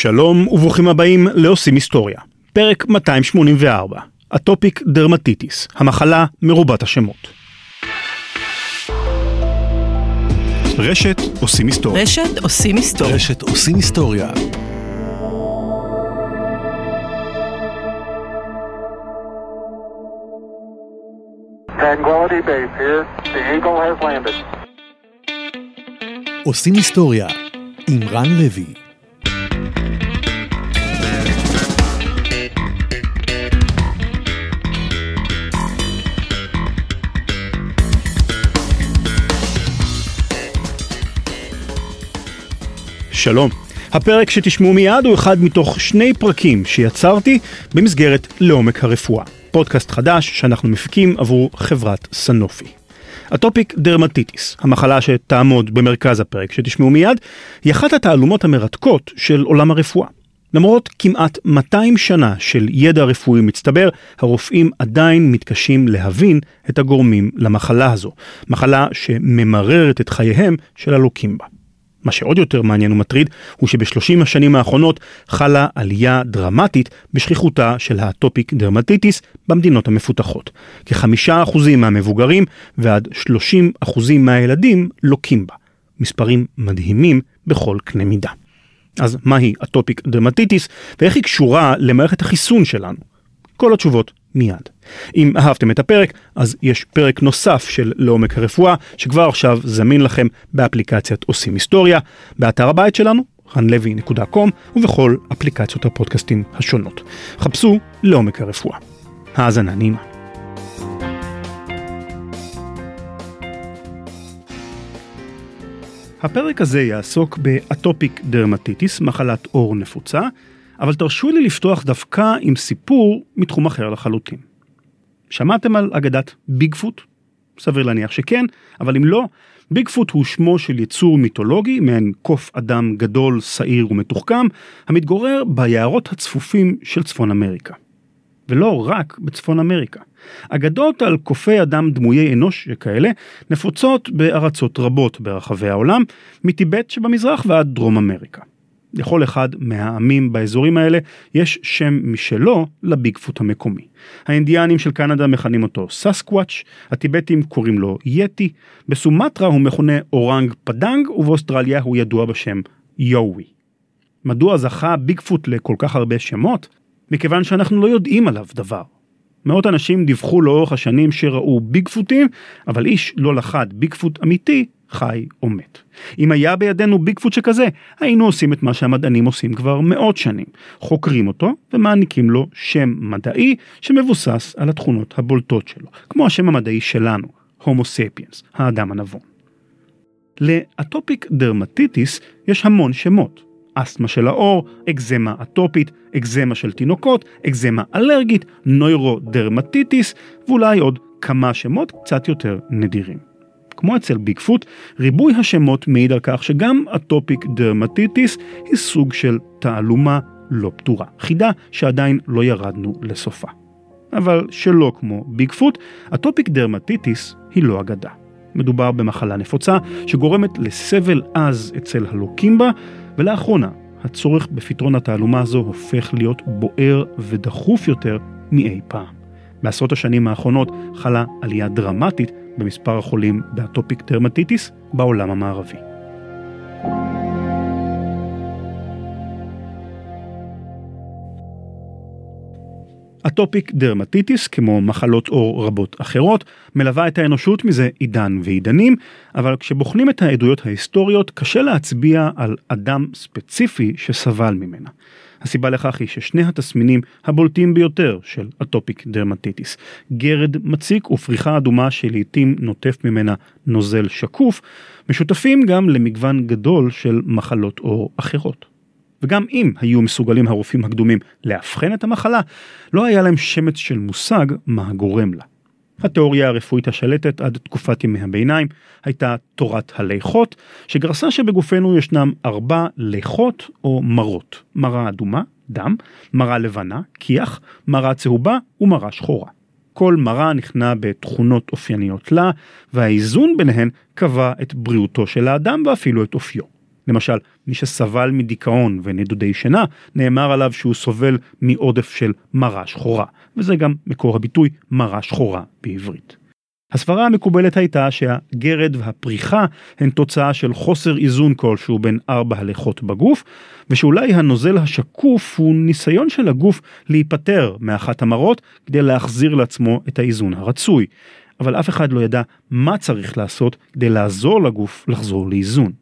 שלום וברוכים הבאים לעושים היסטוריה, פרק 284, אטופיק דרמטיטיס, המחלה מרובת השמות. רשת עושים היסטוריה. רשת עושים היסטוריה. רשת עושים היסטוריה. Tranquility Base here. The Eagle has landed. עושים היסטוריה עם רן לוי. שלום. הפרק שתשמעו מיד הוא אחד מתוך שני פרקים שיצרתי במסגרת לעומק הרפואה, פודקאסט חדש שאנחנו מפיקים עבור חברת סנופי. אטופיק דרמטיטיס, המחלה שתעמוד במרכז הפרק שתשמעו מיד, היא אחת התעלומות המרתקות של עולם הרפואה. למרות כמעט 200 שנה של ידע רפואי מצטבר, הרופאים עדיין מתקשים להבין את הגורמים למחלה הזו, מחלה שממררת את חייהם של הלוקים בה. מה שעוד יותר מעניין ומטריד הוא שבשלושים השנים האחרונות חלה עלייה דרמטית בשכיחותה של האטופיק דרמטיטיס במדינות המפותחות. כחמישה אחוזים מהמבוגרים ועד שלושים אחוזים מהילדים לוקים בה. מספרים מדהימים בכל קנה מידה. אז מהי אטופיק דרמטיטיס ואיך היא קשורה למערכת החיסון שלנו? כל התשובות מיד. אם אהבתם את הפרק, אז יש פרק נוסף של לעומק הרפואה, שכבר עכשיו זמין לכם באפליקציית עושים היסטוריה, באתר הבית שלנו, ranlevi.com, ובכל אפליקציות הפודקאסטים השונות. חפשו לעומק הרפואה. האזנה נעימה. הפרק הזה יעסוק באטופיק דרמטיטיס, מחלת עור נפוצה, אבל תרשו לי לפתוח דווקא עם סיפור מתחום אחר לחלוטין. שמעתם על אגדת ביגפוט? סביר להניח שכן, אבל אם לא, ביגפוט הוא שמו של יצור מיתולוגי, מעין קוף אדם גדול, שעיר ומתוחכם, המתגורר ביערות הצפופים של צפון אמריקה. ולא רק בצפון אמריקה. אגדות על קופי אדם דמויי אנוש שכאלה נפוצות בארצות רבות ברחבי העולם, מטיבט שבמזרח ועד דרום אמריקה. לכל אחד מהעמים באזורים האלה יש שם משלו לביגפוט המקומי. האינדיאנים של קנדה מכנים אותו סאסקוואץ', הטיבטים קוראים לו יטי, בסומטרה הוא מכונה אורנג פנדק ובאוסטרליה הוא ידוע בשם יואוי. מדוע זכה ביגפוט לכל כך הרבה שמות? מכיוון שאנחנו לא יודעים עליו דבר. מאות אנשים דיווחו לאורך השנים שראו ביגפוטים, אבל איש לא לחד ביגפוט אמיתי חי או מת. אם היה בידינו ביגפוט שכזה, היינו עושים את מה שהמדענים עושים כבר מאות שנים. חוקרים אותו ומעניקים לו שם מדעי שמבוסס על התכונות הבולטות שלו, כמו השם המדעי שלנו, הומו ספיאנס, האדם הנבון. לאטופיק דרמטיטיס יש המון שמות. אסתמה של העור, אקזמה אטופית, אקזמה של תינוקות, אקזמה אלרגית, נוירודרמטיטיס, ואולי עוד כמה שמות קצת יותר נדירים. כמו אצל ביגפוט, ריבוי השמות מעיד על כך שגם אטופיק דרמטיטיס היא סוג של תעלומה לא פתורה, חידה שעדיין לא ירדנו לסופה. אבל שלא כמו ביגפוט, אטופיק דרמטיטיס היא לא אגדה. מדובר במחלה נפוצה שגורמת לסבל עז אצל הלוקים בה, ולאחרונה הצורך בפתרון התעלומה הזו הופך להיות בוער ודחוף יותר מאי פעם. בעשרות השנים האחרונות חלה עלייה דרמטית במספר החולים באטופיק דרמטיטיס בעולם המערבי. אטופיק דרמטיטיס, כמו מחלות עור רבות אחרות, מלווה את האנושות מזה עידן ועידנים, אבל כשבוחנים את העדויות ההיסטוריות, קשה להצביע על אדם ספציפי שסבל ממנה. הסיבה לכך היא ששני התסמינים הבולטים ביותר של אטופיק דרמטיטיס, גרד מציק ופריחה אדומה שלעיתים נוטף ממנה נוזל שקוף, משותפים גם למגוון גדול של מחלות עור אחרות. וגם אם היו מסוגלים הרופאים הקדומים לאבחן את המחלה, לא היה להם שמץ של מושג מה הגורם לה. התיאוריה הרפואית השלטת עד תקופת ימי הביניים הייתה תורת הליכות, שגרסה שבגופנו ישנם ארבע ליכות או מרות, מרה אדומה, דם, מרה לבנה, כיח, מרה צהובה ומרה שחורה. כל מרה נכנע בתכונות אופייניות לה, והאיזון ביניהן קבע את בריאותו של האדם ואפילו את אופיו. למשל, מי שסבל מדיכאון ונדודי שינה, נאמר עליו שהוא סובל מעודף של מרה שחורה, וזה גם מקור הביטוי מרה שחורה בעברית. הסברה המקובלת הייתה שהגרד והפריחה הן תוצאה של חוסר איזון כלשהו בין ארבע הלכות בגוף, ושאולי הנוזל השקוף הוא ניסיון של הגוף להיפטר מאחת המרות כדי להחזיר לעצמו את האיזון הרצוי. אבל אף אחד לא ידע מה צריך לעשות כדי לעזור לגוף לחזור לאיזון.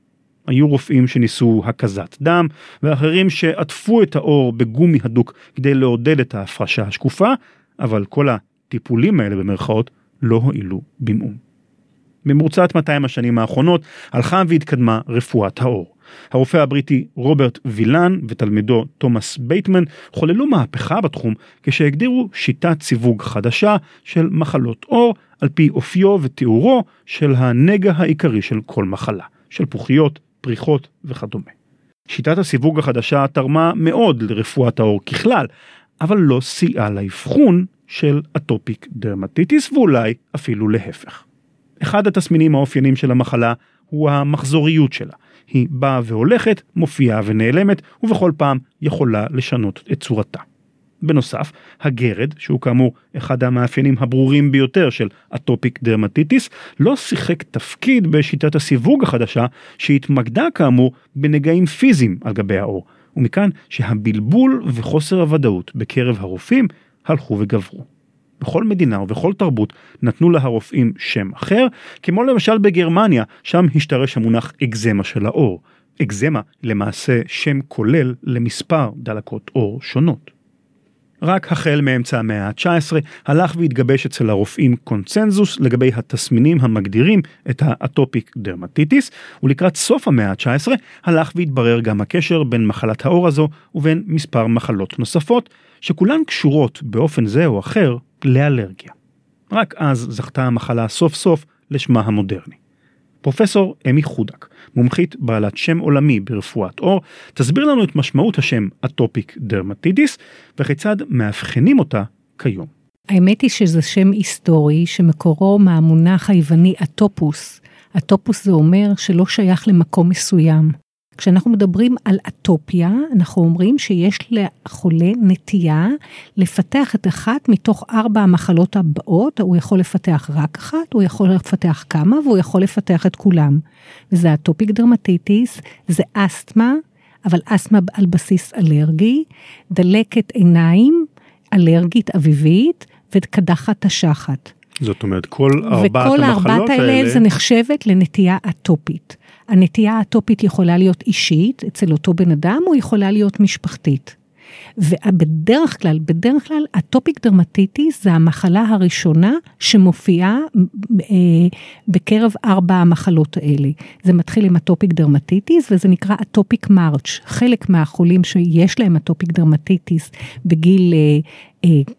היו רופאים שניסו הקזת דם, ואחרים שעטפו את האור בגומי הדוק כדי לעודד את ההפרשה השקופה, אבל כל הטיפולים האלה במרכאות לא הועילו במאום. במרוצת 200 השנים האחרונות הלכה והתקדמה רפואת האור. הרופא הבריטי רוברט וילן ותלמידו תומאס בייטמן חוללו מהפכה בתחום כשהגדירו שיטת סיווג חדשה של מחלות עור על פי אופיו ותיאורו של הנגע העיקרי של כל מחלה, של פוחיות, פריחות וכדומה. שיטת הסיווג החדשה תרמה מאוד לרפואת העור ככלל, אבל לא סייעה לאבחון של אטופיק דרמטיטיס ואולי אפילו להפך. אחד התסמינים האופיינים של המחלה הוא המחזוריות שלה. היא באה והולכת, מופיעה ונעלמת, ובכל פעם יכולה לשנות את צורתה. בנוסף, הגרד, שהוא כאמור אחד המאפיינים הברורים ביותר של אטופיק דרמטיטיס, לא שיחק תפקיד בשיטת הסיווג החדשה שהתמקדה כאמור בנגעים פיזיים על גבי האור, ומכאן שהבלבול וחוסר הוודאות בקרב הרופאים הלכו וגברו. בכל מדינה ובכל תרבות נתנו לה הרופאים שם אחר, כמו למשל בגרמניה, שם השתרש המונח אקזמה של האור. אקזמה למעשה שם כולל למספר דלקות עור שונות. רק החל מאמצע המאה ה-19 הלך והתגבש אצל הרופאים קונצנזוס לגבי התסמינים המגדירים את האטופיק דרמטיטיס, ולקראת סוף המאה ה-19 הלך והתברר גם הקשר בין מחלת העור הזו ובין מספר מחלות נוספות, שכולן קשורות באופן זה או אחר לאלרגיה. רק אז זכתה המחלה סוף סוף לשמה המודרני. פרופסור אמי חודק, מומחית בעלת שם עולמי ברפואת עור, תסביר לנו את משמעות השם אטופיק דרמטידיס וכיצד מאבחנים אותה כיום. האמת היא שזה שם היסטורי שמקורו מהמונח היווני אטופוס. אטופוס זה אומר שלא שייך למקום מסוים. כשאנחנו מדברים על אטופיה, אנחנו אומרים שיש לחולה נטייה לפתח את אחת מתוך ארבע המחלות הבאות, הוא יכול לפתח רק אחת, הוא יכול לפתח כמה והוא יכול לפתח את כולם. וזה atopic dermatitis, זה אסתמה, אבל אסתמה על בסיס אלרגי, דלקת עיניים, אלרגית אביבית וקדחת השחת. זאת אומרת, כל ארבעת וכל המחלות האלה האלה... זה נחשבת לנטייה אטופית. הנטייה האטופית יכולה להיות אישית אצל אותו בן אדם, או יכולה להיות משפחתית. ובדרך כלל, בדרך כלל, atopic dermatitis זה המחלה הראשונה שמופיעה אה, בקרב ארבע המחלות האלה. זה מתחיל עם atopic dermatitis וזה נקרא atopic march. חלק מהחולים שיש להם atopic dermatitis בגיל אה,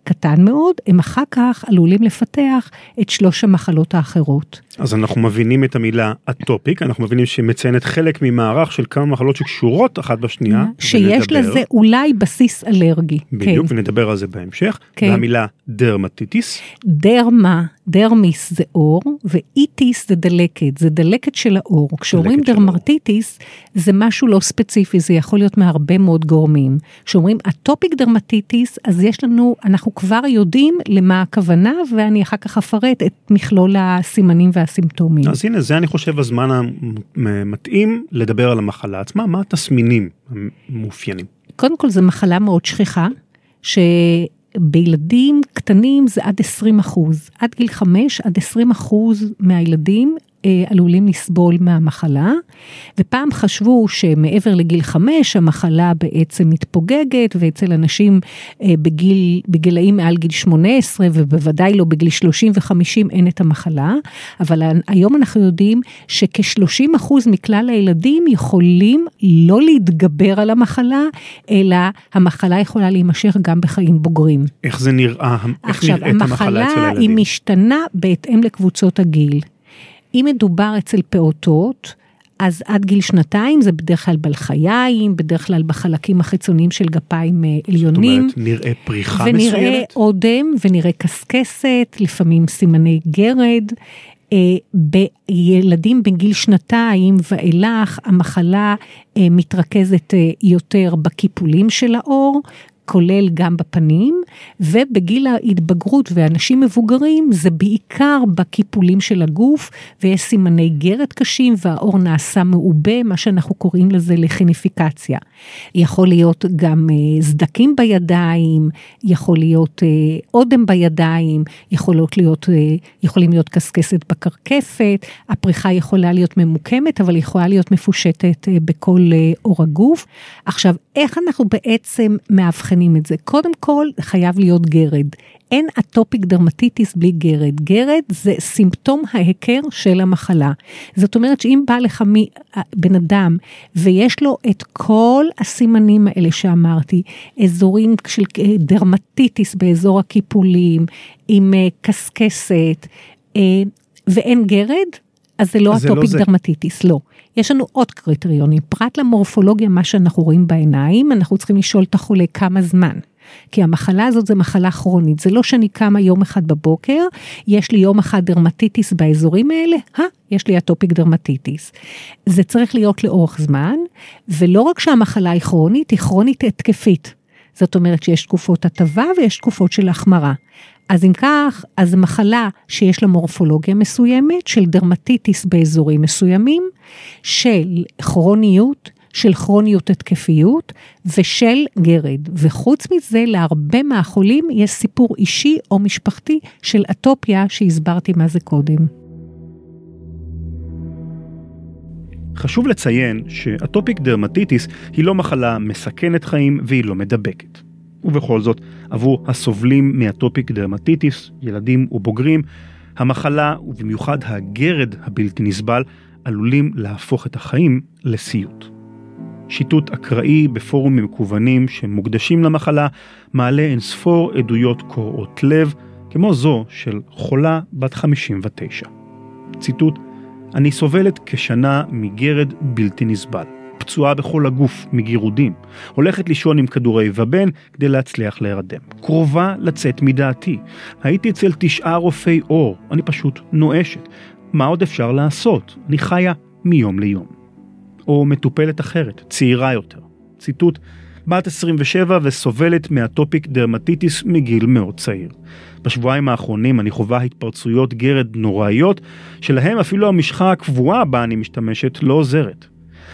קטן מאוד, הם אחר כך עלולים לפתח את שלוש המחלות האחרות. אז אנחנו מבינים את המילה atopic, אנחנו מבינים שהיא מציינת חלק ממערך של כמה מחלות שקשורות אחת בשנייה. שיש ונדבר. לזה אולי בסיס אלרגי. בדיוק, כן. ונדבר על זה בהמשך. כן. והמילה dermatitis, derma, dermis זה עור, ו itis זה דלקת, זה דלקת של העור. כשאומרים. dermatitis, זה משהו לא ספציפי, זה יכול להיות מהרבה מאוד גורמים. כשאומרים atopic dermatitis, אז יש לנו, אנחנו כבר יודעים למה הכוונה, ואני אחר כך אפרט את מכלול הסימנים והסימפטומים. אז הנה זה אני חושב הזמן המתאים לדבר על המחלה עצמה, מה התסמינים המאופיינים. קודם כל, זו מחלה מאוד שכיחה, שבילדים קטנים זה עד 20 אחוז. עד גיל 5, עד 20 אחוז מהילדים עלולים לסבול מהמחלה, ופעם חשבו שמעבר לגיל 5 המחלה בעצם מתפוגגת, ואצל אנשים אה, בגיל, בגילאים מעל גיל 18, ובוודאי לא בגיל 30 ו-50 אין את המחלה, אבל היום אנחנו יודעים שכ-30 אחוז מכלל הילדים יכולים לא להתגבר על המחלה, אלא המחלה יכולה להימשך גם בחיים בוגרים. איך זה נראה, איך עכשיו, נראית המחלה אצל המחלה היא הילדים? משתנה בהתאם לקבוצות הגיל. אם מדובר אצל פעוטות, אז עד גיל שנתיים זה בדרך כלל בלחיים, בדרך כלל בחלקים החיצוניים של גפיים אה, זאת עליונים. אומרת, נראה פריחה ונראה מסוימת? אודם, ונראה קשקשת, לפעמים סימני גרד. אה, בילדים בגיל שנתיים ואילך המחלה אה, מתרכזת אה, יותר בקיפולים של העור, כולל גם בפנים, ובגיל ההתבגרות ואנשים מבוגרים זה בעיקר בקיפולים של הגוף, ויש סימני גרד קשים והעור נעשה מעובה, מה שאנחנו קוראים לזה לכיניפיקציה. יכול להיות גם אה, סדקים בידיים, יכול להיות אה, אודם בידיים, יכולות להיות, אה, יכולים להיות קשקשת בקרקפת, הפריחה יכולה להיות ממוקמת, אבל יכולה להיות מפושטת בכל עור הגוף. עכשיו, איך אנחנו בעצם מאבחנים את זה? קודם כל, חייב להיות גרד. אין אטופיק דרמטיטיס בלי גרד. גרד זה סימפטום ההיכר של המחלה. זאת אומרת שאם בא לך בן אדם ויש לו את כל הסימנים האלה שאמרתי, אזורים של dermatitis באזור הקיפולים, עם אה, קשקשת, אה, ואין גרד, אז זה לא אז atopic זה לא dermatitis, לא. יש לנו עוד קריטריונים, פרט למורפולוגיה, מה שאנחנו רואים בעיניים, אנחנו צריכים לשאול את החולה כמה זמן. כי המחלה הזאת זה מחלה כרונית, זה לא שאני קמה יום אחד בבוקר, יש לי יום אחד dermatitis באזורים האלה, אה, יש לי atopic dermatitis. זה צריך להיות לאורך זמן, ולא רק שהמחלה היא כרונית, היא כרונית התקפית. זאת אומרת שיש תקופות הטבה ויש תקופות של החמרה. אז אם כך, אז מחלה שיש לה מורפולוגיה מסוימת, של דרמטיטיס באזורים מסוימים, של כרוניות, של כרוניות התקפיות ושל גרד. וחוץ מזה, להרבה מהחולים יש סיפור אישי או משפחתי של אטופיה שהסברתי מה זה קודם. חשוב לציין ש atopic dermatitis היא לא מחלה מסכנת חיים והיא לא מדבקת. ובכל זאת, עבור הסובלים מ atopic dermatitis, ילדים ובוגרים, המחלה, ובמיוחד הגרד הבלתי נסבל, עלולים להפוך את החיים לסיוט. שיטוט אקראי בפורומים מקוונים שמוקדשים למחלה מעלה אינספור עדויות קורעות לב, כמו זו של חולה בת 59. ציטוט: אני סובלת כשנה מגרד בלתי נסבל. פצועה בכל הגוף מגירודים, הולכת לישון עם כדורי ובן כדי להצליח להירדם. קרובה לצאת מדעתי. הייתי אצל תשעה רופאי עור, אני פשוט נואשת. מה עוד אפשר לעשות? אני חיה מיום ליום. או מטופלת אחרת, צעירה יותר. ציטוט: בת 27 וסובלת מאטופיק דרמטיטיס מגיל מאוד צעיר. בשבועיים האחרונים אני חווה התפרצויות גרד נוראיות, שלהם אפילו המשחה הקבועה בה אני משתמשת לא עוזרת.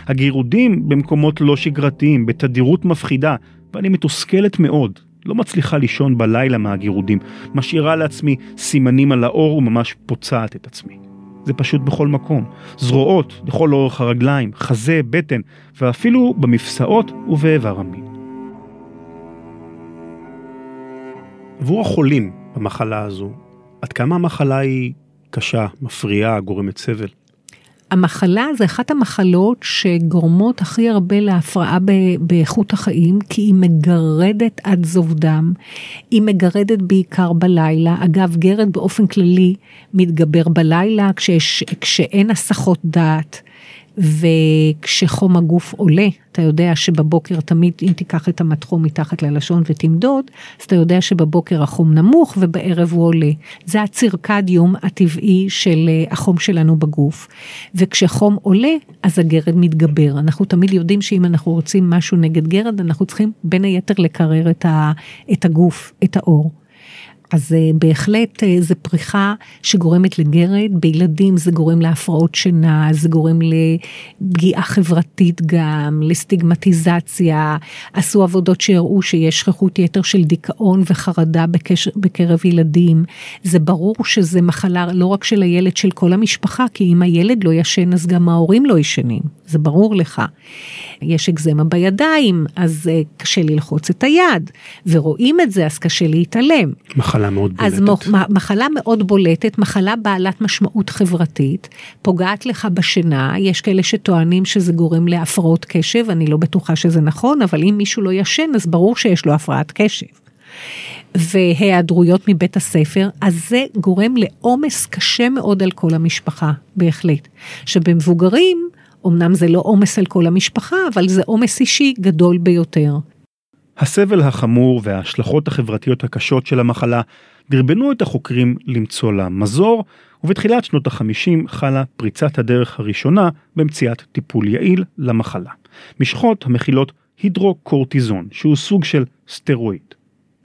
הגירודים במקומות לא שגרתיים, בתדירות מפחידה, ואני מתוסכלת מאוד. לא מצליחה לישון בלילה מהגירודים, משאירה לעצמי סימנים על האור וממש פוצעת את עצמי. זה פשוט בכל מקום. זרועות לכל אורך הרגליים, חזה, בטן, ואפילו במפסעות ובאיבר המין. עבור החולים במחלה הזו, עד כמה המחלה היא קשה, מפריעה, גורמת סבל? המחלה זה אחת המחלות שגורמות הכי הרבה להפרעה באיכות החיים, כי היא מגרדת עד זוב דם, היא מגרדת בעיקר בלילה, אגב גרד באופן כללי מתגבר בלילה כשיש, כשאין הסחות דעת. וכשחום הגוף עולה, אתה יודע שבבוקר תמיד, אם תיקח את המטחום מתחת ללשון ותמדוד, אז אתה יודע שבבוקר החום נמוך ובערב הוא עולה. זה הצירקדיום הטבעי של אה, החום שלנו בגוף. וכשחום עולה, אז הגרד מתגבר. אנחנו תמיד יודעים שאם אנחנו רוצים משהו נגד גרד, אנחנו צריכים בין היתר לקרר את הגוף, את האור. אז אה, בהחלט אה, זה פריחה שגורמת לגרד, בילדים זה גורם להפרעות שינה, זה גורם לפגיעה חברתית גם, לסטיגמטיזציה, עשו עבודות שהראו שיש שכיחות יתר של דיכאון וחרדה בקשר, בקרב ילדים, זה ברור שזה מחלה לא רק של הילד, של כל המשפחה, כי אם הילד לא ישן אז גם ההורים לא ישנים, זה ברור לך. יש אקזמה בידיים, אז אה, קשה ללחוץ את היד, ורואים את זה אז קשה להתעלם. מחלה מחלה מאוד בולטת. אז מחלה מאוד בולטת, מחלה בעלת משמעות חברתית, פוגעת לך בשינה, יש כאלה שטוענים שזה גורם להפרעות קשב, אני לא בטוחה שזה נכון, אבל אם מישהו לא ישן, אז ברור שיש לו הפרעת קשב. והיעדרויות מבית הספר, אז זה גורם לעומס קשה מאוד על כל המשפחה, בהחלט. שבמבוגרים, אמנם זה לא עומס על כל המשפחה, אבל זה עומס אישי גדול ביותר. הסבל החמור וההשלכות החברתיות הקשות של המחלה דרבנו את החוקרים למצוא לה מזור, ובתחילת שנות ה-50 חלה פריצת הדרך הראשונה במציאת טיפול יעיל למחלה. משחות המכילות הידרוקורטיזון, שהוא סוג של סטרואיד.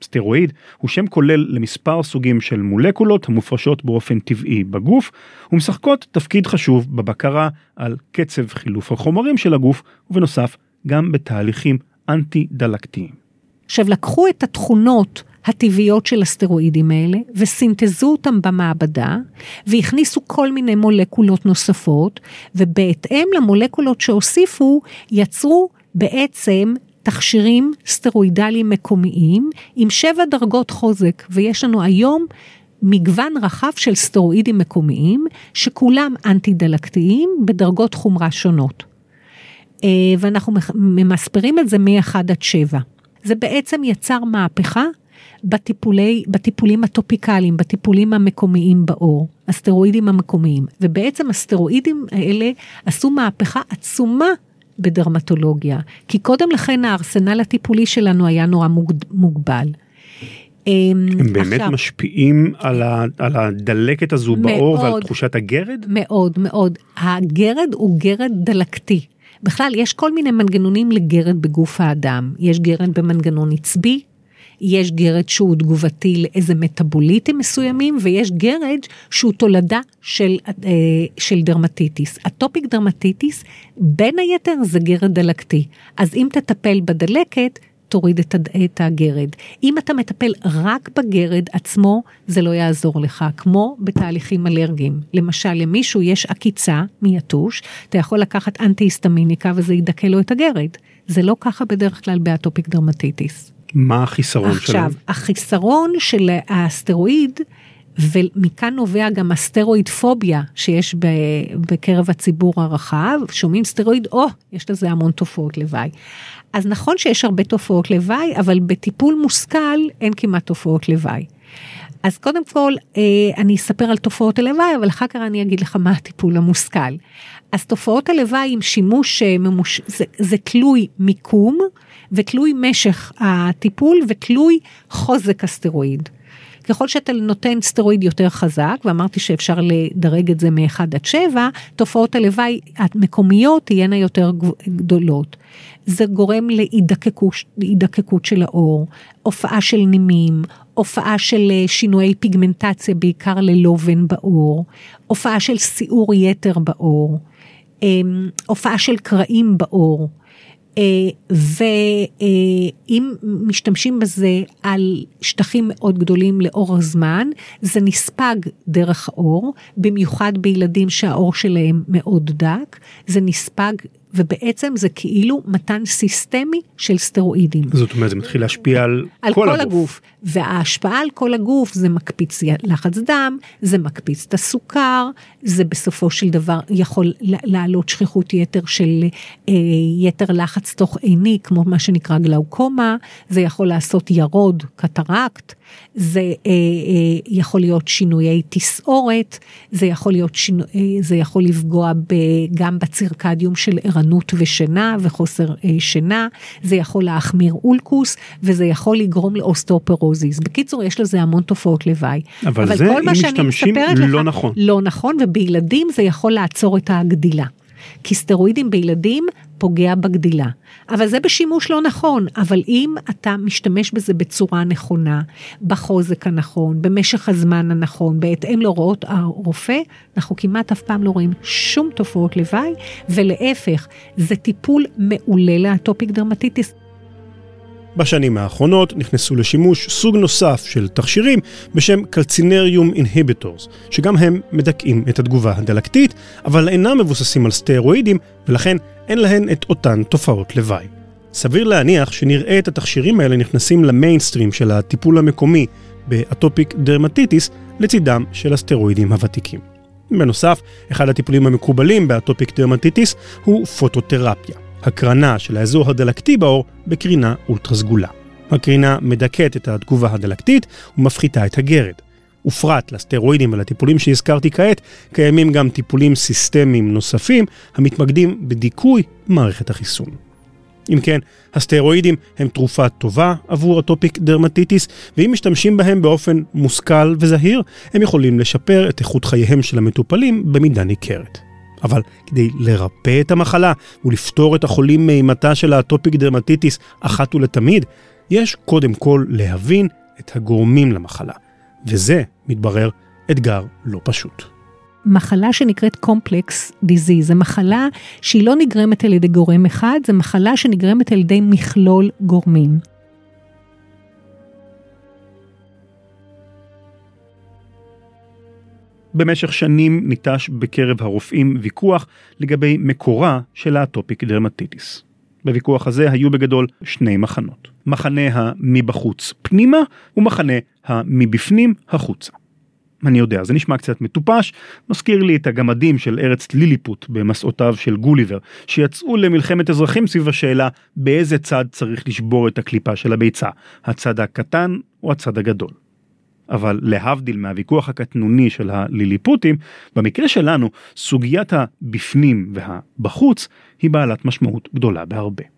סטרואיד הוא שם כולל למספר סוגים של מולקולות המופרשות באופן טבעי בגוף ומשחקות תפקיד חשוב בבקרה על קצב חילוף החומרים של הגוף ובנוסף גם בתהליכים אנטי דלקתיים. עכשיו לקחו את התכונות הטבעיות של הסטרואידים האלה וסינתזו אותם במעבדה והכניסו כל מיני מולקולות נוספות ובהתאם למולקולות שהוסיפו יצרו בעצם תכשירים סטרואידליים מקומיים עם שבע דרגות חוזק ויש לנו היום מגוון רחב של סטרואידים מקומיים שכולם אנטי דלקתיים בדרגות חומרה שונות. אה, ואנחנו ממספרים את זה מ-1 עד 7. זה בעצם יצר מהפכה בטיפולי, בטיפולים הטופיקליים, בטיפולים המקומיים בעור, הסטרואידים המקומיים. ובעצם הסטרואידים האלה עשו מהפכה עצומה בדרמטולוגיה, כי קודם לכן הארסנל הטיפולי שלנו היה נורא מוגבל. אמ, הם באמת עכשיו, משפיעים על, ה, על הדלקת הזו מאוד, בעור ועל תחושת הגרד? מאוד מאוד. הגרד הוא גרד דלקתי. בכלל יש כל מיני מנגנונים לגרד בגוף האדם. יש גרד במנגנון עצבי, יש גרד שהוא תגובתי לאיזה מטאבוליטים מסוימים, ויש גרד שהוא תולדה של, אה, של dermatitis. atopic dermatitis, בין היתר זה גרד דלקתי. אז אם תטפל בדלקת, תוריד את, את הגרד. אם אתה מטפל רק בגרד עצמו, זה לא יעזור לך, כמו בתהליכים אלרגיים. למשל, למישהו יש עקיצה מיתוש, אתה יכול לקחת אנטי-היסטמיניקה וזה ידכא לו את הגרד. זה לא ככה בדרך כלל ב atopic dermatitis. מה החיסרון עכשיו, שלהם? עכשיו, החיסרון של הסטרואיד, ומכאן נובע גם הסטרואיד פוביה שיש בקרב הציבור הרחב, שומעים סטרואיד, או, oh, יש לזה המון תופעות לוואי. אז נכון שיש הרבה תופעות לוואי, אבל בטיפול מושכל אין כמעט תופעות לוואי. אז קודם כל אה, אני אספר על תופעות הלוואי, אבל אחר כך אני אגיד לך מה הטיפול המושכל. אז תופעות הלוואי עם שימוש אה, ממוש... זה, זה תלוי מיקום ותלוי משך הטיפול ותלוי חוזק הסטרואיד. ככל שאתה נותן סטרואיד יותר חזק, ואמרתי שאפשר לדרג את זה מ-1 עד 7, תופעות הלוואי המקומיות תהיינה יותר גדולות. זה גורם להידקקות של האור, הופעה של נימים, הופעה של אה, שינויי פיגמנטציה, בעיקר ללובן בעור, הופעה של סיעור יתר בעור, אמ, הופעה של קרעים בעור. אה, ואם משתמשים בזה על שטחים מאוד גדולים לאורך זמן, זה נספג דרך האור, במיוחד בילדים שהאור שלהם מאוד דק, זה נספג ובעצם זה כאילו מתן סיסטמי של סטרואידים. זאת אומרת זה מתחיל להשפיע על, על כל, כל הגוף. הגוף. וההשפעה על כל הגוף זה מקפיץ לחץ דם, זה מקפיץ את הסוכר, זה בסופו של דבר יכול לעלות שכיחות יתר של אה, יתר לחץ תוך עיני, כמו מה שנקרא גלאוקומה, זה יכול לעשות ירוד, קטרקט, זה אה, אה, יכול להיות שינויי תסעורת, זה יכול, להיות שינו, אה, זה יכול לפגוע ב, גם ב circadian של ערנות ושינה וחוסר אה, שינה, זה יכול להחמיר אולקוס וזה יכול לגרום לאוסטאופרוזיס. בקיצור, יש לזה המון תופעות לוואי. אבל, אבל זה אם משתמשים לא לך, נכון. לא נכון, ובילדים זה יכול לעצור את הגדילה. כי סטרואידים בילדים פוגע בגדילה. אבל זה בשימוש לא נכון, אבל אם אתה משתמש בזה בצורה נכונה, בחוזק הנכון, במשך הזמן הנכון, בהתאם להוראות הרופא, אנחנו כמעט אף פעם לא רואים שום תופעות לוואי, ולהפך, זה טיפול מעולה לאטופיק דרמטיטיס. בשנים האחרונות נכנסו לשימוש סוג נוסף של תכשירים בשם calcineurin inhibitors, שגם הם מדכאים את התגובה הדלקתית, אבל אינם מבוססים על סטרואידים, ולכן אין להן את אותן תופעות לוואי. סביר להניח שנראה את התכשירים האלה נכנסים למיינסטרים של הטיפול המקומי ב atopic dermatitis לצידם של הסטרואידים הוותיקים. בנוסף, אחד הטיפולים המקובלים ב atopic dermatitis הוא פוטותרפיה. הקרנה של האזור הדלקתי בעור בקרינה אולטרה סגולה. הקרינה מדכאת את התגובה הדלקתית ומפחיתה את הגרד. ופרט לסטרואידים ולטיפולים שהזכרתי כעת, קיימים גם טיפולים סיסטמיים נוספים המתמקדים בדיכוי מערכת החיסון. אם כן, הסטרואידים הם תרופה טובה עבור אטופיק דרמטיטיס, ואם משתמשים בהם באופן מושכל וזהיר, הם יכולים לשפר את איכות חייהם של המטופלים במידה ניכרת. אבל כדי לרפא את המחלה ולפטור את החולים מאימתה של ה atopic dermatitis אחת ולתמיד, יש קודם כל להבין את הגורמים למחלה. וזה, מתברר, אתגר לא פשוט. מחלה שנקראת complex disease, זו מחלה שהיא לא נגרמת על ידי גורם אחד, זו מחלה שנגרמת על ידי מכלול גורמים. במשך שנים ניטש בקרב הרופאים ויכוח לגבי מקורה של האטופיק דרמטיטיס. בוויכוח הזה היו בגדול שני מחנות, מחנה המבחוץ פנימה ומחנה המבפנים החוצה. אני יודע, זה נשמע קצת מטופש, מזכיר לי את הגמדים של ארץ ליליפוט במסעותיו של גוליבר, שיצאו למלחמת אזרחים סביב השאלה באיזה צד צריך לשבור את הקליפה של הביצה, הצד הקטן או הצד הגדול. אבל להבדיל מהוויכוח הקטנוני של הליליפוטים, במקרה שלנו סוגיית הבפנים והבחוץ היא בעלת משמעות גדולה בהרבה.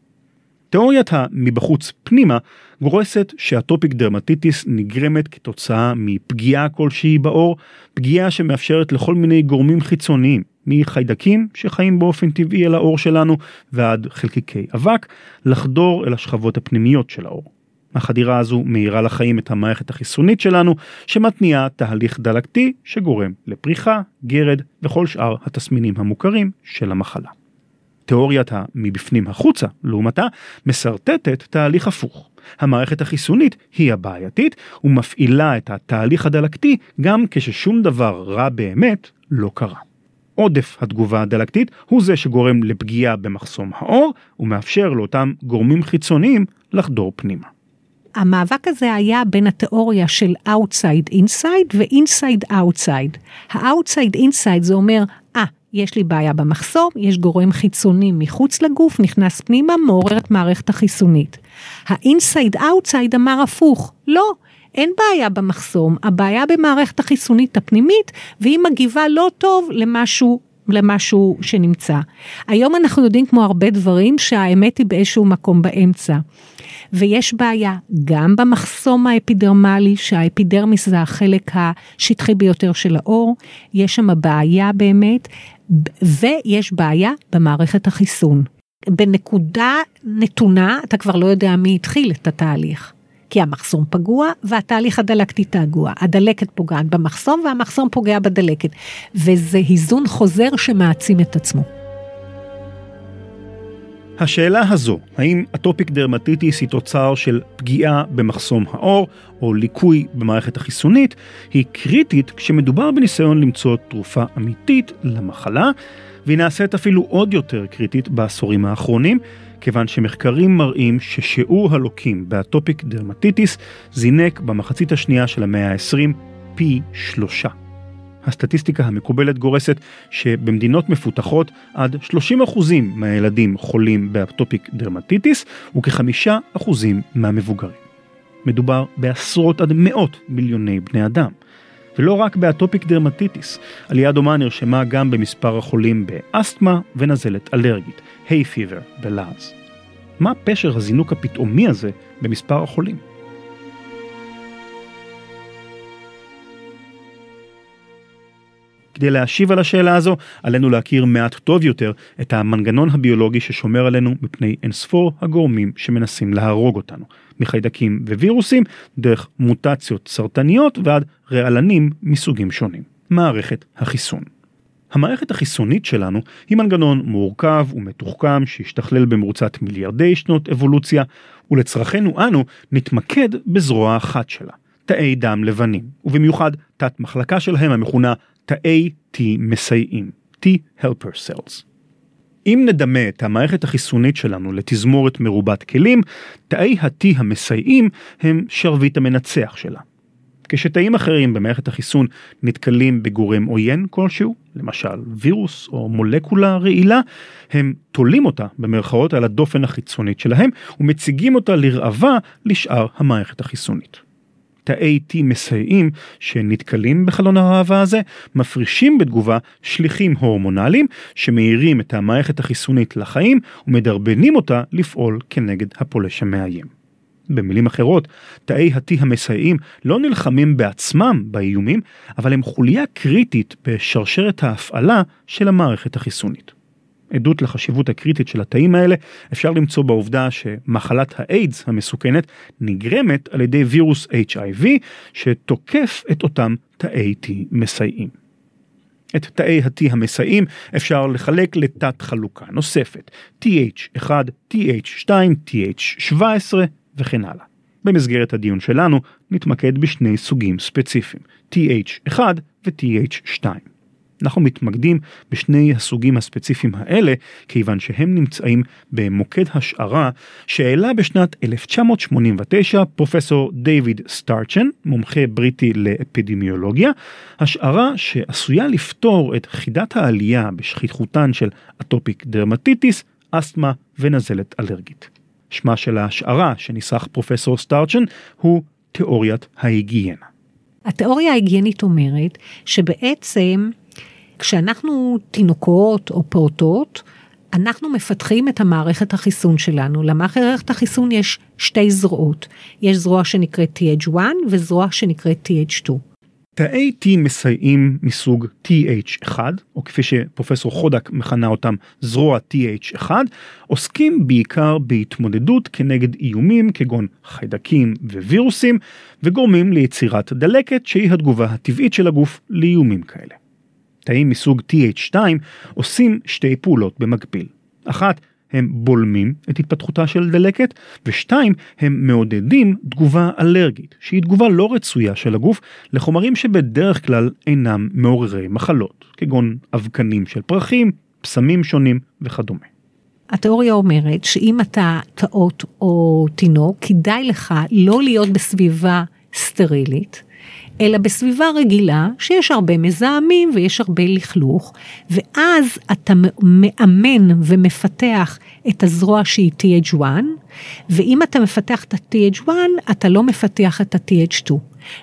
תיאוריית המבחוץ פנימה גורסת שהטופיק דרמטיטיס נגרמת כתוצאה מפגיעה כלשהי בעור, פגיעה שמאפשרת לכל מיני גורמים חיצוניים, מחיידקים שחיים באופן טבעי על העור שלנו ועד חלקיקי אבק, לחדור אל השכבות הפנימיות של העור. החדירה הזו מאירה לחיים את המערכת החיסונית שלנו, שמתניעה תהליך דלקתי שגורם לפריחה, גרד וכל שאר התסמינים המוכרים של המחלה. תיאוריית המבפנים החוצה, לעומתה, משרטטת תהליך הפוך. המערכת החיסונית היא הבעייתית ומפעילה את התהליך הדלקתי גם כששום דבר רע באמת לא קרה. עודף התגובה הדלקתית הוא זה שגורם לפגיעה במחסום העור ומאפשר לאותם גורמים חיצוניים לחדור פנימה. המאבק הזה היה בין התיאוריה של Outside Inside ו-Inside Outside. ה-Outside Inside זה אומר, יש לי בעיה במחסום, יש גורם חיצוני מחוץ לגוף, נכנס פנימה, מעורר את מערכת החיסונית. ה-Inside Outside אמר הפוך, לא. אין בעיה במחסום, הבעיה במערכת החיסונית הפנימית, והיא מגיבה לא טוב למשהו למשהו שנמצא. היום אנחנו יודעים כמו הרבה דברים שהאמת היא באיזשהו מקום באמצע. ויש בעיה גם במחסום האפידרמלי, שהאפידרמיס זה החלק השטחי ביותר של האור, יש שם בעיה באמת, ויש בעיה במערכת החיסון. בנקודה נתונה אתה כבר לא יודע מי התחיל את התהליך. כי המחסום פגוע והתהליך הדלקתי תגוע. הדלקת פוגעת במחסום והמחסום פוגע בדלקת. וזה היזון חוזר שמעצים את עצמו. השאלה הזו, האם atopic dermatitis היא תוצר של פגיעה במחסום העור או ליקוי במערכת החיסונית, היא קריטית כשמדובר בניסיון למצוא תרופה אמיתית למחלה, והיא נעשית אפילו עוד יותר קריטית בעשורים האחרונים, כיוון שמחקרים מראים ששיעור הלוקים ב atopic dermatitis זינק במחצית השנייה של המאה ה-20 פי שלושה. הסטטיסטיקה המקובלת גורסת שבמדינות מפותחות עד 30% מהילדים חולים ב atopic dermatitis וכ-5% מהמבוגרים. מדובר בעשרות עד מאות מיליוני בני אדם. ולא רק ב atopic dermatitis, עלייה דומה נרשמה גם במספר החולים באסתמה ונזלת אלרגית, hay fever בלעז. מה פשר הזינוק הפתאומי הזה במספר החולים? כדי להשיב על השאלה הזו, עלינו להכיר מעט טוב יותר את המנגנון הביולוגי ששומר עלינו מפני אינספור הגורמים שמנסים להרוג אותנו, מחיידקים ווירוסים, דרך מוטציות סרטניות ועד רעלנים מסוגים שונים. מערכת החיסון. המערכת החיסונית שלנו היא מנגנון מורכב ומתוחכם שהשתכלל במרוצת מיליארדי שנות אבולוציה, ולצרכינו אנו נתמקד בזרוע אחת שלה, תאי דם לבנים, ובמיוחד תת מחלקה שלהם המכונה תאי T מסייעים, T helper cells. אם נדמה את המערכת החיסונית שלנו לתזמורת מרובת כלים, תאי ה-T המסייעים הם שרביט המנצח שלה. כשתאים אחרים במערכת החיסון נתקלים בגורם עוין כלשהו, למשל וירוס או מולקולה רעילה, הם תולים אותה במרכאות על הדופן החיצונית שלהם ומציגים אותה לרעבה לשאר המערכת החיסונית. תאי T מסייעים שנתקלים בחלון הראווה הזה, מפרישים בתגובה שליחים הורמונליים שמאירים את המערכת החיסונית לחיים ומדרבנים אותה לפעול כנגד הפולש המאיים. במילים אחרות, תאי ה-T המסייעים לא נלחמים בעצמם באיומים, אבל הם חוליה קריטית בשרשרת ההפעלה של המערכת החיסונית. עדות לחשיבות הקריטית של התאים האלה אפשר למצוא בעובדה שמחלת האיידס המסוכנת נגרמת על ידי וירוס HIV שתוקף את אותם תאי T מסייעים. את תאי ה-T המסייעים אפשר לחלק לתת חלוקה נוספת TH1, TH2, TH17 וכן הלאה. במסגרת הדיון שלנו נתמקד בשני סוגים ספציפיים TH1 ו-TH2. אנחנו מתמקדים בשני הסוגים הספציפיים האלה כיוון שהם נמצאים במוקד השערה שהעלה בשנת 1989 פרופסור דיוויד סטארצ'ן, מומחה בריטי לאפידמיולוגיה, השערה שעשויה לפתור את חידת העלייה בשכיחותן של אטופיק דרמטיטיס, אסתמה ונזלת אלרגית. שמה של ההשערה שניסח פרופסור סטארצ'ן הוא תיאוריית ההיגיינה. התיאוריה ההיגיינית אומרת שבעצם כשאנחנו תינוקות או פעוטות, אנחנו מפתחים את המערכת החיסון שלנו. למערכת החיסון יש שתי זרועות. יש זרוע שנקראת TH1 וזרוע שנקראת TH2. תאי T מסייעים מסוג TH1, או כפי שפרופסור חודק מכנה אותם זרוע TH1, עוסקים בעיקר בהתמודדות כנגד איומים כגון חיידקים ווירוסים, וגורמים ליצירת דלקת שהיא התגובה הטבעית של הגוף לאיומים כאלה. תאים מסוג TH2 עושים שתי פעולות במקביל. אחת, הם בולמים את התפתחותה של דלקת, ושתיים, הם מעודדים תגובה אלרגית, שהיא תגובה לא רצויה של הגוף לחומרים שבדרך כלל אינם מעוררי מחלות, כגון אבקנים של פרחים, פסמים שונים וכדומה. התיאוריה אומרת שאם אתה טעות או תינוק, כדאי לך לא להיות בסביבה סטרילית, אלא בסביבה רגילה שיש הרבה מזהמים ויש הרבה לכלוך, ואז אתה מאמן ומפתח את הזרוע שהיא TH1, ואם אתה מפתח את ה-TH1, אתה לא מפתח את ה-TH2.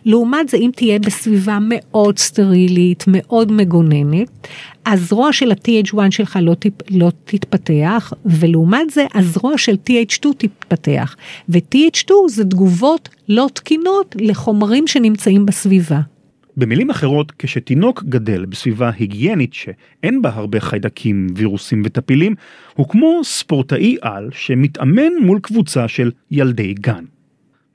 לעומת זה, אם תהיה בסביבה מאוד סטרילית, מאוד מגוננת, הזרוע של ה-TH1 שלך לא, טיפ, לא תתפתח, ולעומת זה, הזרוע של TH2 תתפתח. ו-TH2 זה תגובות לא תקינות לחומרים שנמצאים בסביבה. במילים אחרות, כשתינוק גדל בסביבה היגיינית שאין בה הרבה חיידקים, וירוסים וטפילים, הוא כמו ספורטאי על שמתאמן מול קבוצה של ילדי גן.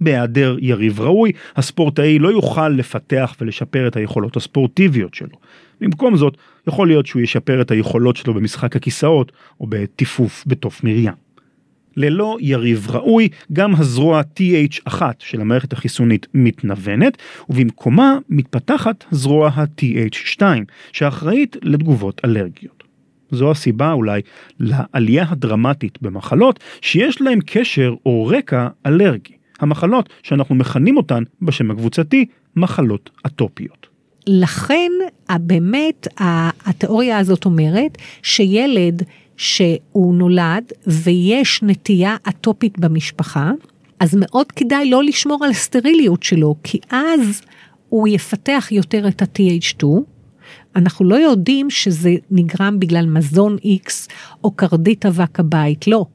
בהיעדר יריב ראוי, הספורטאי לא יוכל לפתח ולשפר את היכולות הספורטיביות שלו. במקום זאת, יכול להיות שהוא ישפר את היכולות שלו במשחק הכיסאות או בטיפוף בתוף מרים. ללא יריב ראוי, גם הזרוע TH1 של המערכת החיסונית מתנוונת, ובמקומה מתפתחת זרוע ה-TH2, שאחראית לתגובות אלרגיות. זו הסיבה אולי לעלייה הדרמטית במחלות שיש להם קשר או רקע אלרגי. המחלות שאנחנו מכנים אותן בשם הקבוצתי מחלות אטופיות. לכן באמת התיאוריה הזאת אומרת שילד שהוא נולד ויש נטייה אטופית במשפחה, אז מאוד כדאי לא לשמור על הסטריליות שלו, כי אז הוא יפתח יותר את ה-TH2. אנחנו לא יודעים שזה נגרם בגלל מזון X או קרדית אבק הבית, לא.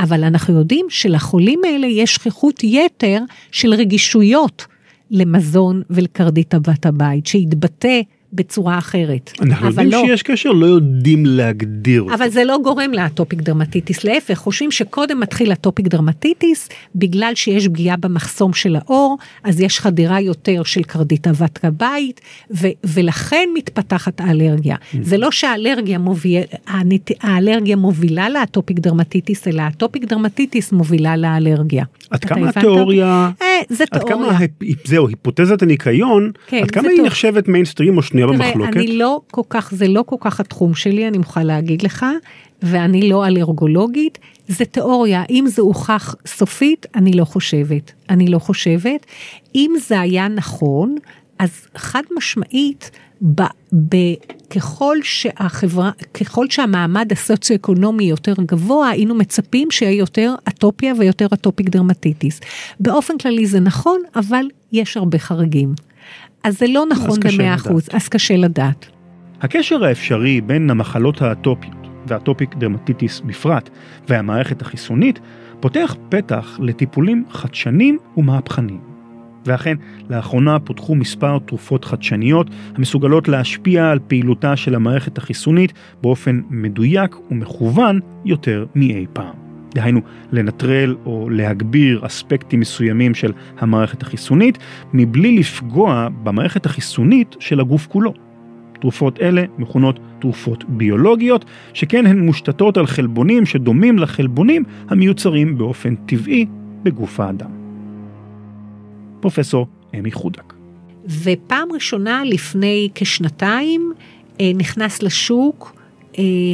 אבל אנחנו יודעים שלחולים האלה יש שכיחות יתר של רגישויות למזון ולקרדית אבק הבית, שהתבטא בצורה אחרת. אנחנו יודעים לא, שיש קשר, לא יודעים להגדיר אותו. אבל זה לא גורם לאטופיק דרמטיטיס, להפך, חושבים שקודם מתחיל אטופיק דרמטיטיס, בגלל שיש פגיעה במחסום של העור, אז יש חדירה יותר של קרדית אבק הבית, ו- ולכן מתפתחת האלרגיה. ממ. זה לא שהאלרגיה מוביל, האלרגיה מובילה לאטופיק דרמטיטיס, אלא האטופיק דרמטיטיס מובילה לאלרגיה. עד כמה התיאוריה, אה, זה עד כמה, זהו, היפותזת הניקיון, כן, עד כמה היא. נחשבת מיינסטרים או שנויה במחלוקת? אני לא כל כך, זה לא כל כך התחום שלי, אני מוכרחה להגיד לך, ואני לא אלרגולוגית, זה תיאוריה, אם זה הוכח סופית, אני לא חושבת. אני לא חושבת. אם זה היה נכון, אז חד משמעית, ב, ב, ככל שהחברה, ככל שהמעמד הסוציו-אקונומי יותר גבוה, היינו מצפים שיהיה יותר אטופיה ויותר אטופיק דרמטיטיס. באופן כללי זה נכון, אבל יש הרבה חריגים. אז זה לא נכון קשה במאה אחוז, לדעת. אז קשה לדעת. הקשר האפשרי בין המחלות האטופיות והאטופיק דרמטיטיס בפרט והמערכת החיסונית פותח פתח לטיפולים חדשנים ומהפכניים. ואכן, לאחרונה פותחו מספר תרופות חדשניות המסוגלות להשפיע על פעילותה של המערכת החיסונית באופן מדויק ומכוון יותר מאי פעם. דהיינו, לנטרל או להגביר אספקטים מסוימים של המערכת החיסונית, מבלי לפגוע במערכת החיסונית של הגוף כולו. תרופות אלה מכונות תרופות ביולוגיות, שכן הן מושתתות על חלבונים שדומים לחלבונים המיוצרים באופן טבעי בגוף האדם. פרופסור אמי חודק. ופעם ראשונה לפני כשנתיים אה, נכנס לשוק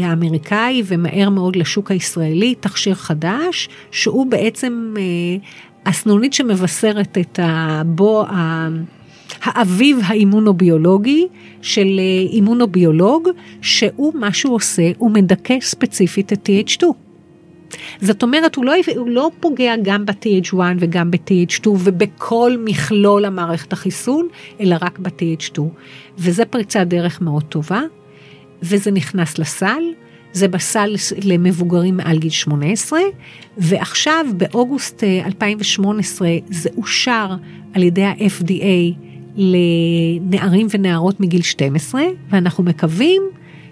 האמריקאי ומהר מאוד לשוק הישראלי תכשיר חדש שהוא בעצם אה, הסנונית שמבשרת את הבו, ה- האביב האימונוביולוגי של אה, אימונוביולוג שהוא מה שהוא עושה הוא מדכא ספציפית את TH2. זאת אומרת, הוא לא, הוא לא פוגע גם ב-TH1 וגם ב-TH2 ובכל מכלול המערכת החיסון, אלא רק ב-TH2. וזה פריצת דרך מאוד טובה, וזה נכנס לסל, זה בסל למבוגרים מעל גיל 18, ועכשיו באוגוסט אה, 2018 זה אושר על ידי ה-FDA לנערים ונערות מגיל 12, ואנחנו מקווים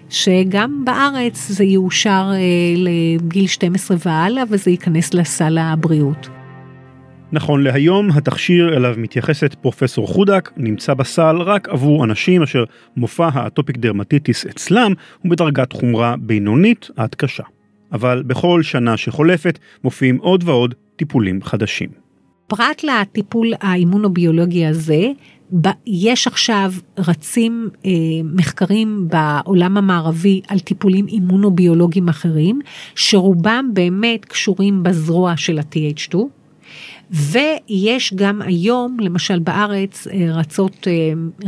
שגם בארץ זה יאושר אה, לגיל 12 והלאה וזה ייכנס לסל הבריאות. נכון להיום, התכשיר אליו מתייחסת פרופסור חודק נמצא בסל רק עבור אנשים אשר מופע האטופיק דרמטיטיס אצלם הוא בדרגת חומרה בינונית עד קשה. אבל בכל שנה שחולפת מופיעים עוד ועוד טיפולים חדשים. פרט לטיפול האימונוביולוגי הזה, יש עכשיו רצים אה, מחקרים בעולם המערבי על טיפולים אימונוביולוגיים אחרים, שרובם באמת קשורים בזרוע של ה-TH2. ויש גם היום, למשל בארץ, אה, רצות, אה,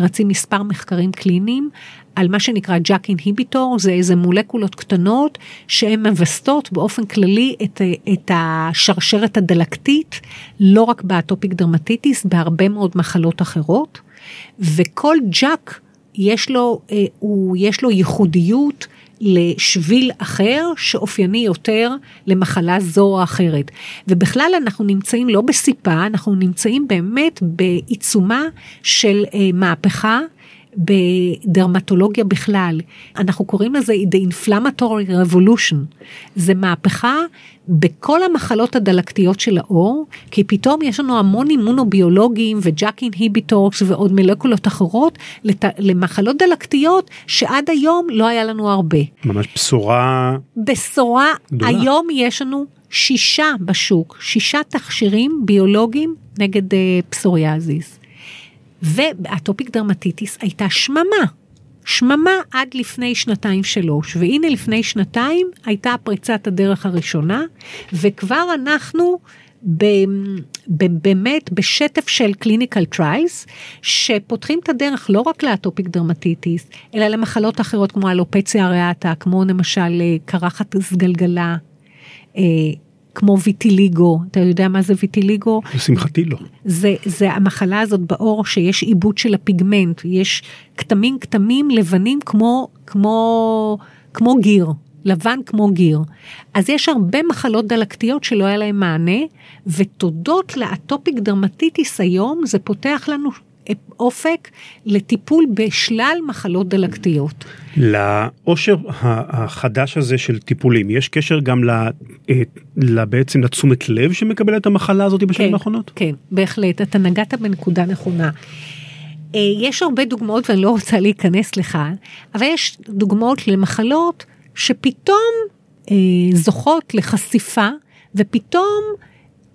רצים מספר מחקרים קליניים על מה שנקרא JAK inhibitor, זה איזה מולקולות קטנות שהן מווסתות באופן כללי את, את השרשרת הדלקתית, לא רק באטופיק דרמטיטיס, בהרבה מאוד מחלות אחרות, וכל JAK יש לו, אה, הוא, יש לו ייחודיות לשביל אחר שאופייני יותר למחלה זו או אחרת. ובכלל אנחנו נמצאים לא בסיפה, אנחנו נמצאים באמת בעיצומה של אה, מהפכה. בדרמטולוגיה בכלל, אנחנו קוראים לזה The Inflammatory Revolution, זה מהפכה בכל המחלות הדלקתיות של העור, כי פתאום יש לנו המון אימונוביולוגים וג'אק אינהיביטורס ועוד מולקולות אחרות לת... למחלות דלקתיות שעד היום לא היה לנו הרבה. ממש בשורה בשורה, גדולה. היום יש לנו שישה בשוק, שישה תכשירים ביולוגיים נגד אה, פסוריאזיס. ואטופיק דרמטיטיס הייתה שממה. שממה עד לפני שנתיים שלוש, והנה לפני שנתיים הייתה פריצת הדרך הראשונה, וכבר אנחנו ב, ב, באמת בשטף של clinical trials, שפותחים את הדרך לא רק לאטופיק דרמטיטיס, אלא למחלות אחרות כמו alopecia areata, כמו למשל אה, קרחת סגלגלה. כמו ויטיליגו, אתה יודע מה זה ויטיליגו? לשמחתי לא. זה, זה המחלה הזאת בעור שיש עיבוד של הפיגמנט, יש כתמים כתמים לבנים כמו, כמו, כמו גיר, לבן כמו גיר. אז יש הרבה מחלות דלקתיות שלא היה להן מענה, ותודות לאטופיק דרמטיטיס היום זה פותח לנו אופק לטיפול בשלל מחלות דלקתיות. לאושר החדש הזה של טיפולים יש קשר גם ל, אה, בעצם לתשומת לב שמקבלת המחלה הזאת בשנים כן, האחרונות? כן, בהחלט, אתה נגעת בנקודה נכונה. אה, יש הרבה דוגמאות ואני לא רוצה להיכנס לכאן, אבל יש דוגמאות למחלות שפתאום אה, זוכות לחשיפה ופתאום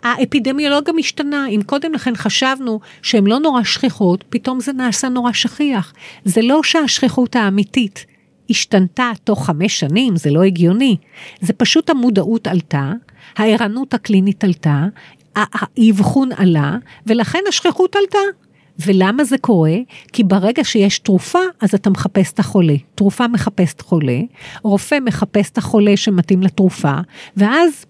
האפידמיולוגיה משתנה. אם קודם לכן חשבנו שהן לא נורא שכיחות, פתאום זה נעשה נורא שכיח. זה לא שהשכיחות האמיתית השתנתה תוך חמש שנים, זה לא הגיוני. זה פשוט המודעות עלתה, הערנות הקלינית עלתה, האבחון עלה, ולכן השכיחות עלתה. ולמה זה קורה? כי ברגע שיש תרופה, אז אתה מחפש את החולה. תרופה מחפשת חולה, רופא מחפש את החולה שמתאים לתרופה, ואז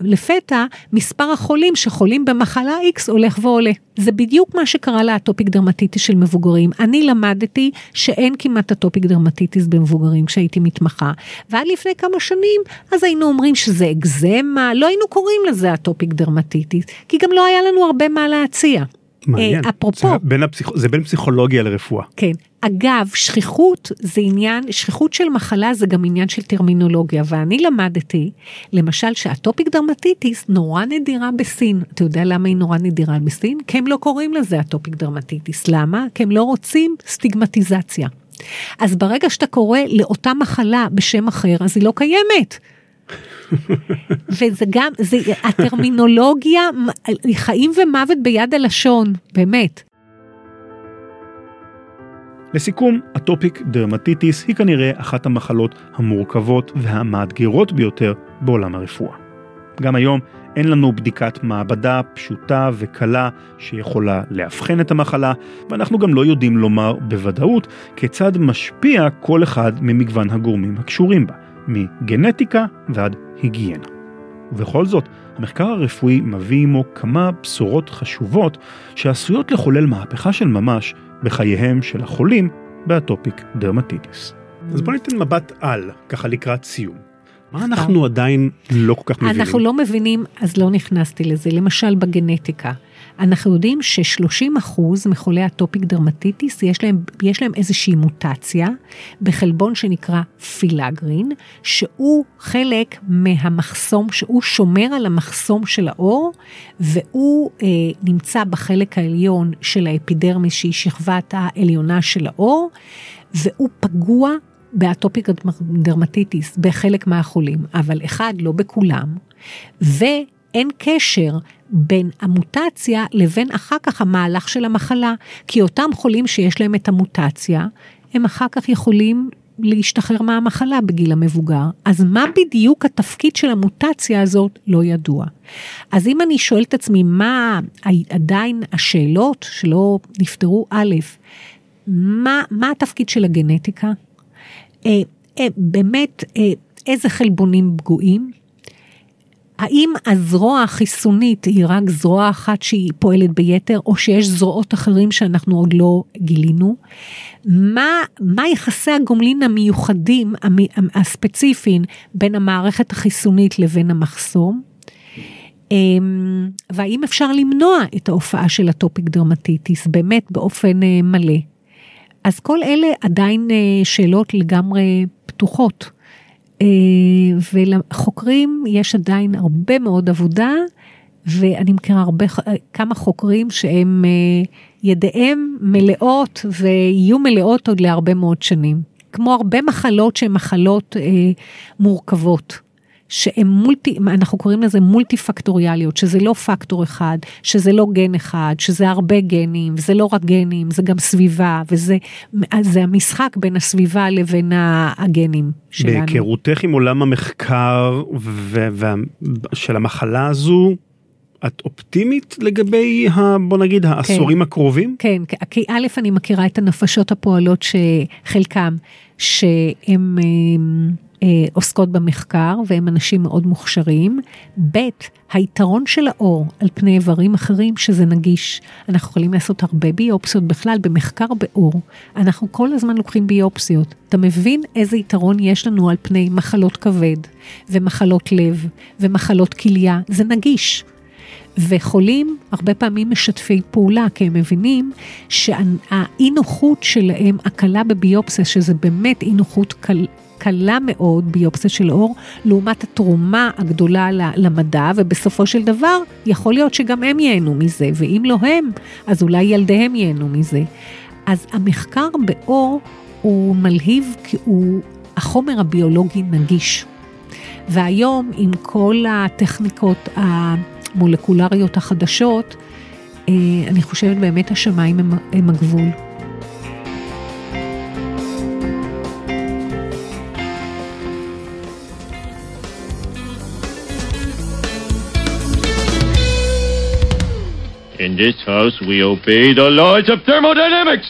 לפתע מספר החולים שחולים במחלה X הולך ועולה. זה בדיוק מה שקרה לאטופיק דרמטיטיס של מבוגרים. אני למדתי שאין כמעט אטופיק דרמטיטיס במבוגרים כשהייתי מתמחה. ועד לפני כמה שנים, אז היינו אומרים שזה אקזמה, לא היינו קוראים לזה אטופיק דרמטיטיס, כי גם לא היה לנו הרבה מה להציע. מעניין. אה, אפרופו, זה בין, הפסיכ... זה בין פסיכולוגיה לרפואה. כן. אגב, שכיחות זה עניין, שכיחות של מחלה זה גם עניין של טרמינולוגיה, ואני למדתי, למשל שאטופיק דרמטיטיס נורא נדירה בסין. אתה יודע למה היא נורא נדירה בסין? כי הם לא קוראים לזה אטופיק דרמטיטיס. למה? כי הם לא רוצים סטיגמטיזציה. אז ברגע שאתה קורא לאותה מחלה בשם אחר, אז היא לא קיימת. וזה גם, זה, הטרמינולוגיה, חיים ומוות ביד הלשון, באמת. לסיכום, אטופיק דרמטיטיס היא כנראה אחת המחלות המורכבות והמאתגרות ביותר בעולם הרפואה. גם היום אין לנו בדיקת מעבדה פשוטה וקלה שיכולה לאבחן את המחלה, ואנחנו גם לא יודעים לומר בוודאות כיצד משפיע כל אחד ממגוון הגורמים הקשורים בה, מגנטיקה ועד היגיינה. ובכל זאת, המחקר הרפואי מביא עמו כמה בשורות חשובות שעשויות לחולל מהפכה של ממש בחייהם של החולים באטופיק דרמטיטיס. אז בוא ניתן מבט על, ככה לקראת סיום. מה אנחנו עדיין לא כל כך מבינים? אנחנו לא מבינים, אז לא נכנסתי לזה. למשל בגנטיקה. אנחנו יודעים ש-30% מחולי אטופיק דרמטיטיס יש להם, יש להם איזושהי מוטציה בחלבון שנקרא פילגרין, שהוא חלק מהמחסום, שהוא שומר על המחסום של העור, והוא אה, נמצא בחלק העליון של האפידרמיס שהיא שכבת העליונה של העור, והוא פגוע באטופיק דרמטיטיס בחלק מהחולים, אבל אחד, לא בכולם, ואין קשר בין המוטציה לבין אחר כך המהלך של המחלה, כי אותם חולים שיש להם את המוטציה, הם אחר כך יכולים להשתחרר מהמחלה בגיל המבוגר. אז מה בדיוק התפקיד של המוטציה הזאת לא ידוע. אז אם אני שואל את עצמי מה עדיין השאלות שלא נפתרו, א', מה, מה התפקיד של הגנטיקה? אה, אה, באמת, אה, איזה חלבונים פגועים? האם הזרוע החיסונית היא רק זרוע אחת שהיא פועלת ביתר, או שיש זרועות אחרים שאנחנו עוד לא גילינו? מה, מה יחסי הגומלין המיוחדים, הספציפיים, בין המערכת החיסונית לבין המחסום? אמ, והאם אפשר למנוע את ההופעה של הטופיק דרמטיטיס באמת באופן מלא? אז כל אלה עדיין אה, שאלות לגמרי פתוחות. אה, ולחוקרים יש עדיין הרבה מאוד עבודה, ואני מכירה הרבה, כמה חוקרים שהם אה, ידיהם מלאות ויהיו מלאות עוד להרבה מאוד שנים. כמו הרבה מחלות שהן מחלות אה, מורכבות. שהן מולטי, אנחנו קוראים לזה מולטי פקטוריאליות, שזה לא פקטור אחד, שזה לא גן אחד, שזה הרבה גנים, וזה לא רק גנים, זה גם סביבה, וזה זה המשחק בין הסביבה לבין הגנים שלנו. בהיכרותך עם עולם המחקר ו- ו- של המחלה הזו, את אופטימית לגבי, ה, בוא נגיד, העשורים כן, הקרובים? כן, כי א', אני מכירה את הנפשות הפועלות שחלקם, שהם... אה, עוסקות במחקר והם אנשים מאוד מוכשרים. ב', היתרון של האור על פני איברים אחרים שזה נגיש. אנחנו יכולים לעשות הרבה ביופסיות בכלל במחקר באור. אנחנו כל הזמן לוקחים ביופסיות. אתה מבין איזה יתרון יש לנו על פני מחלות כבד ומחלות לב ומחלות כליה, זה נגיש. וחולים הרבה פעמים משתפי פעולה, כי הם מבינים שהאי נוחות שלהם, הקלה בביופסיה, שזה באמת אי נוחות קל, קלה מאוד ביופסיה של אור, לעומת התרומה הגדולה למדע, ובסופו של דבר יכול להיות שגם הם ייהנו מזה, ואם לא הם, אז אולי ילדיהם ייהנו מזה. אז המחקר באור הוא מלהיב כי הוא החומר הביולוגי נגיש. והיום עם כל הטכניקות המולקולריות החדשות, אה, אני חושבת באמת השמיים הם, הם הגבול. In this house, we obey the laws of thermodynamics.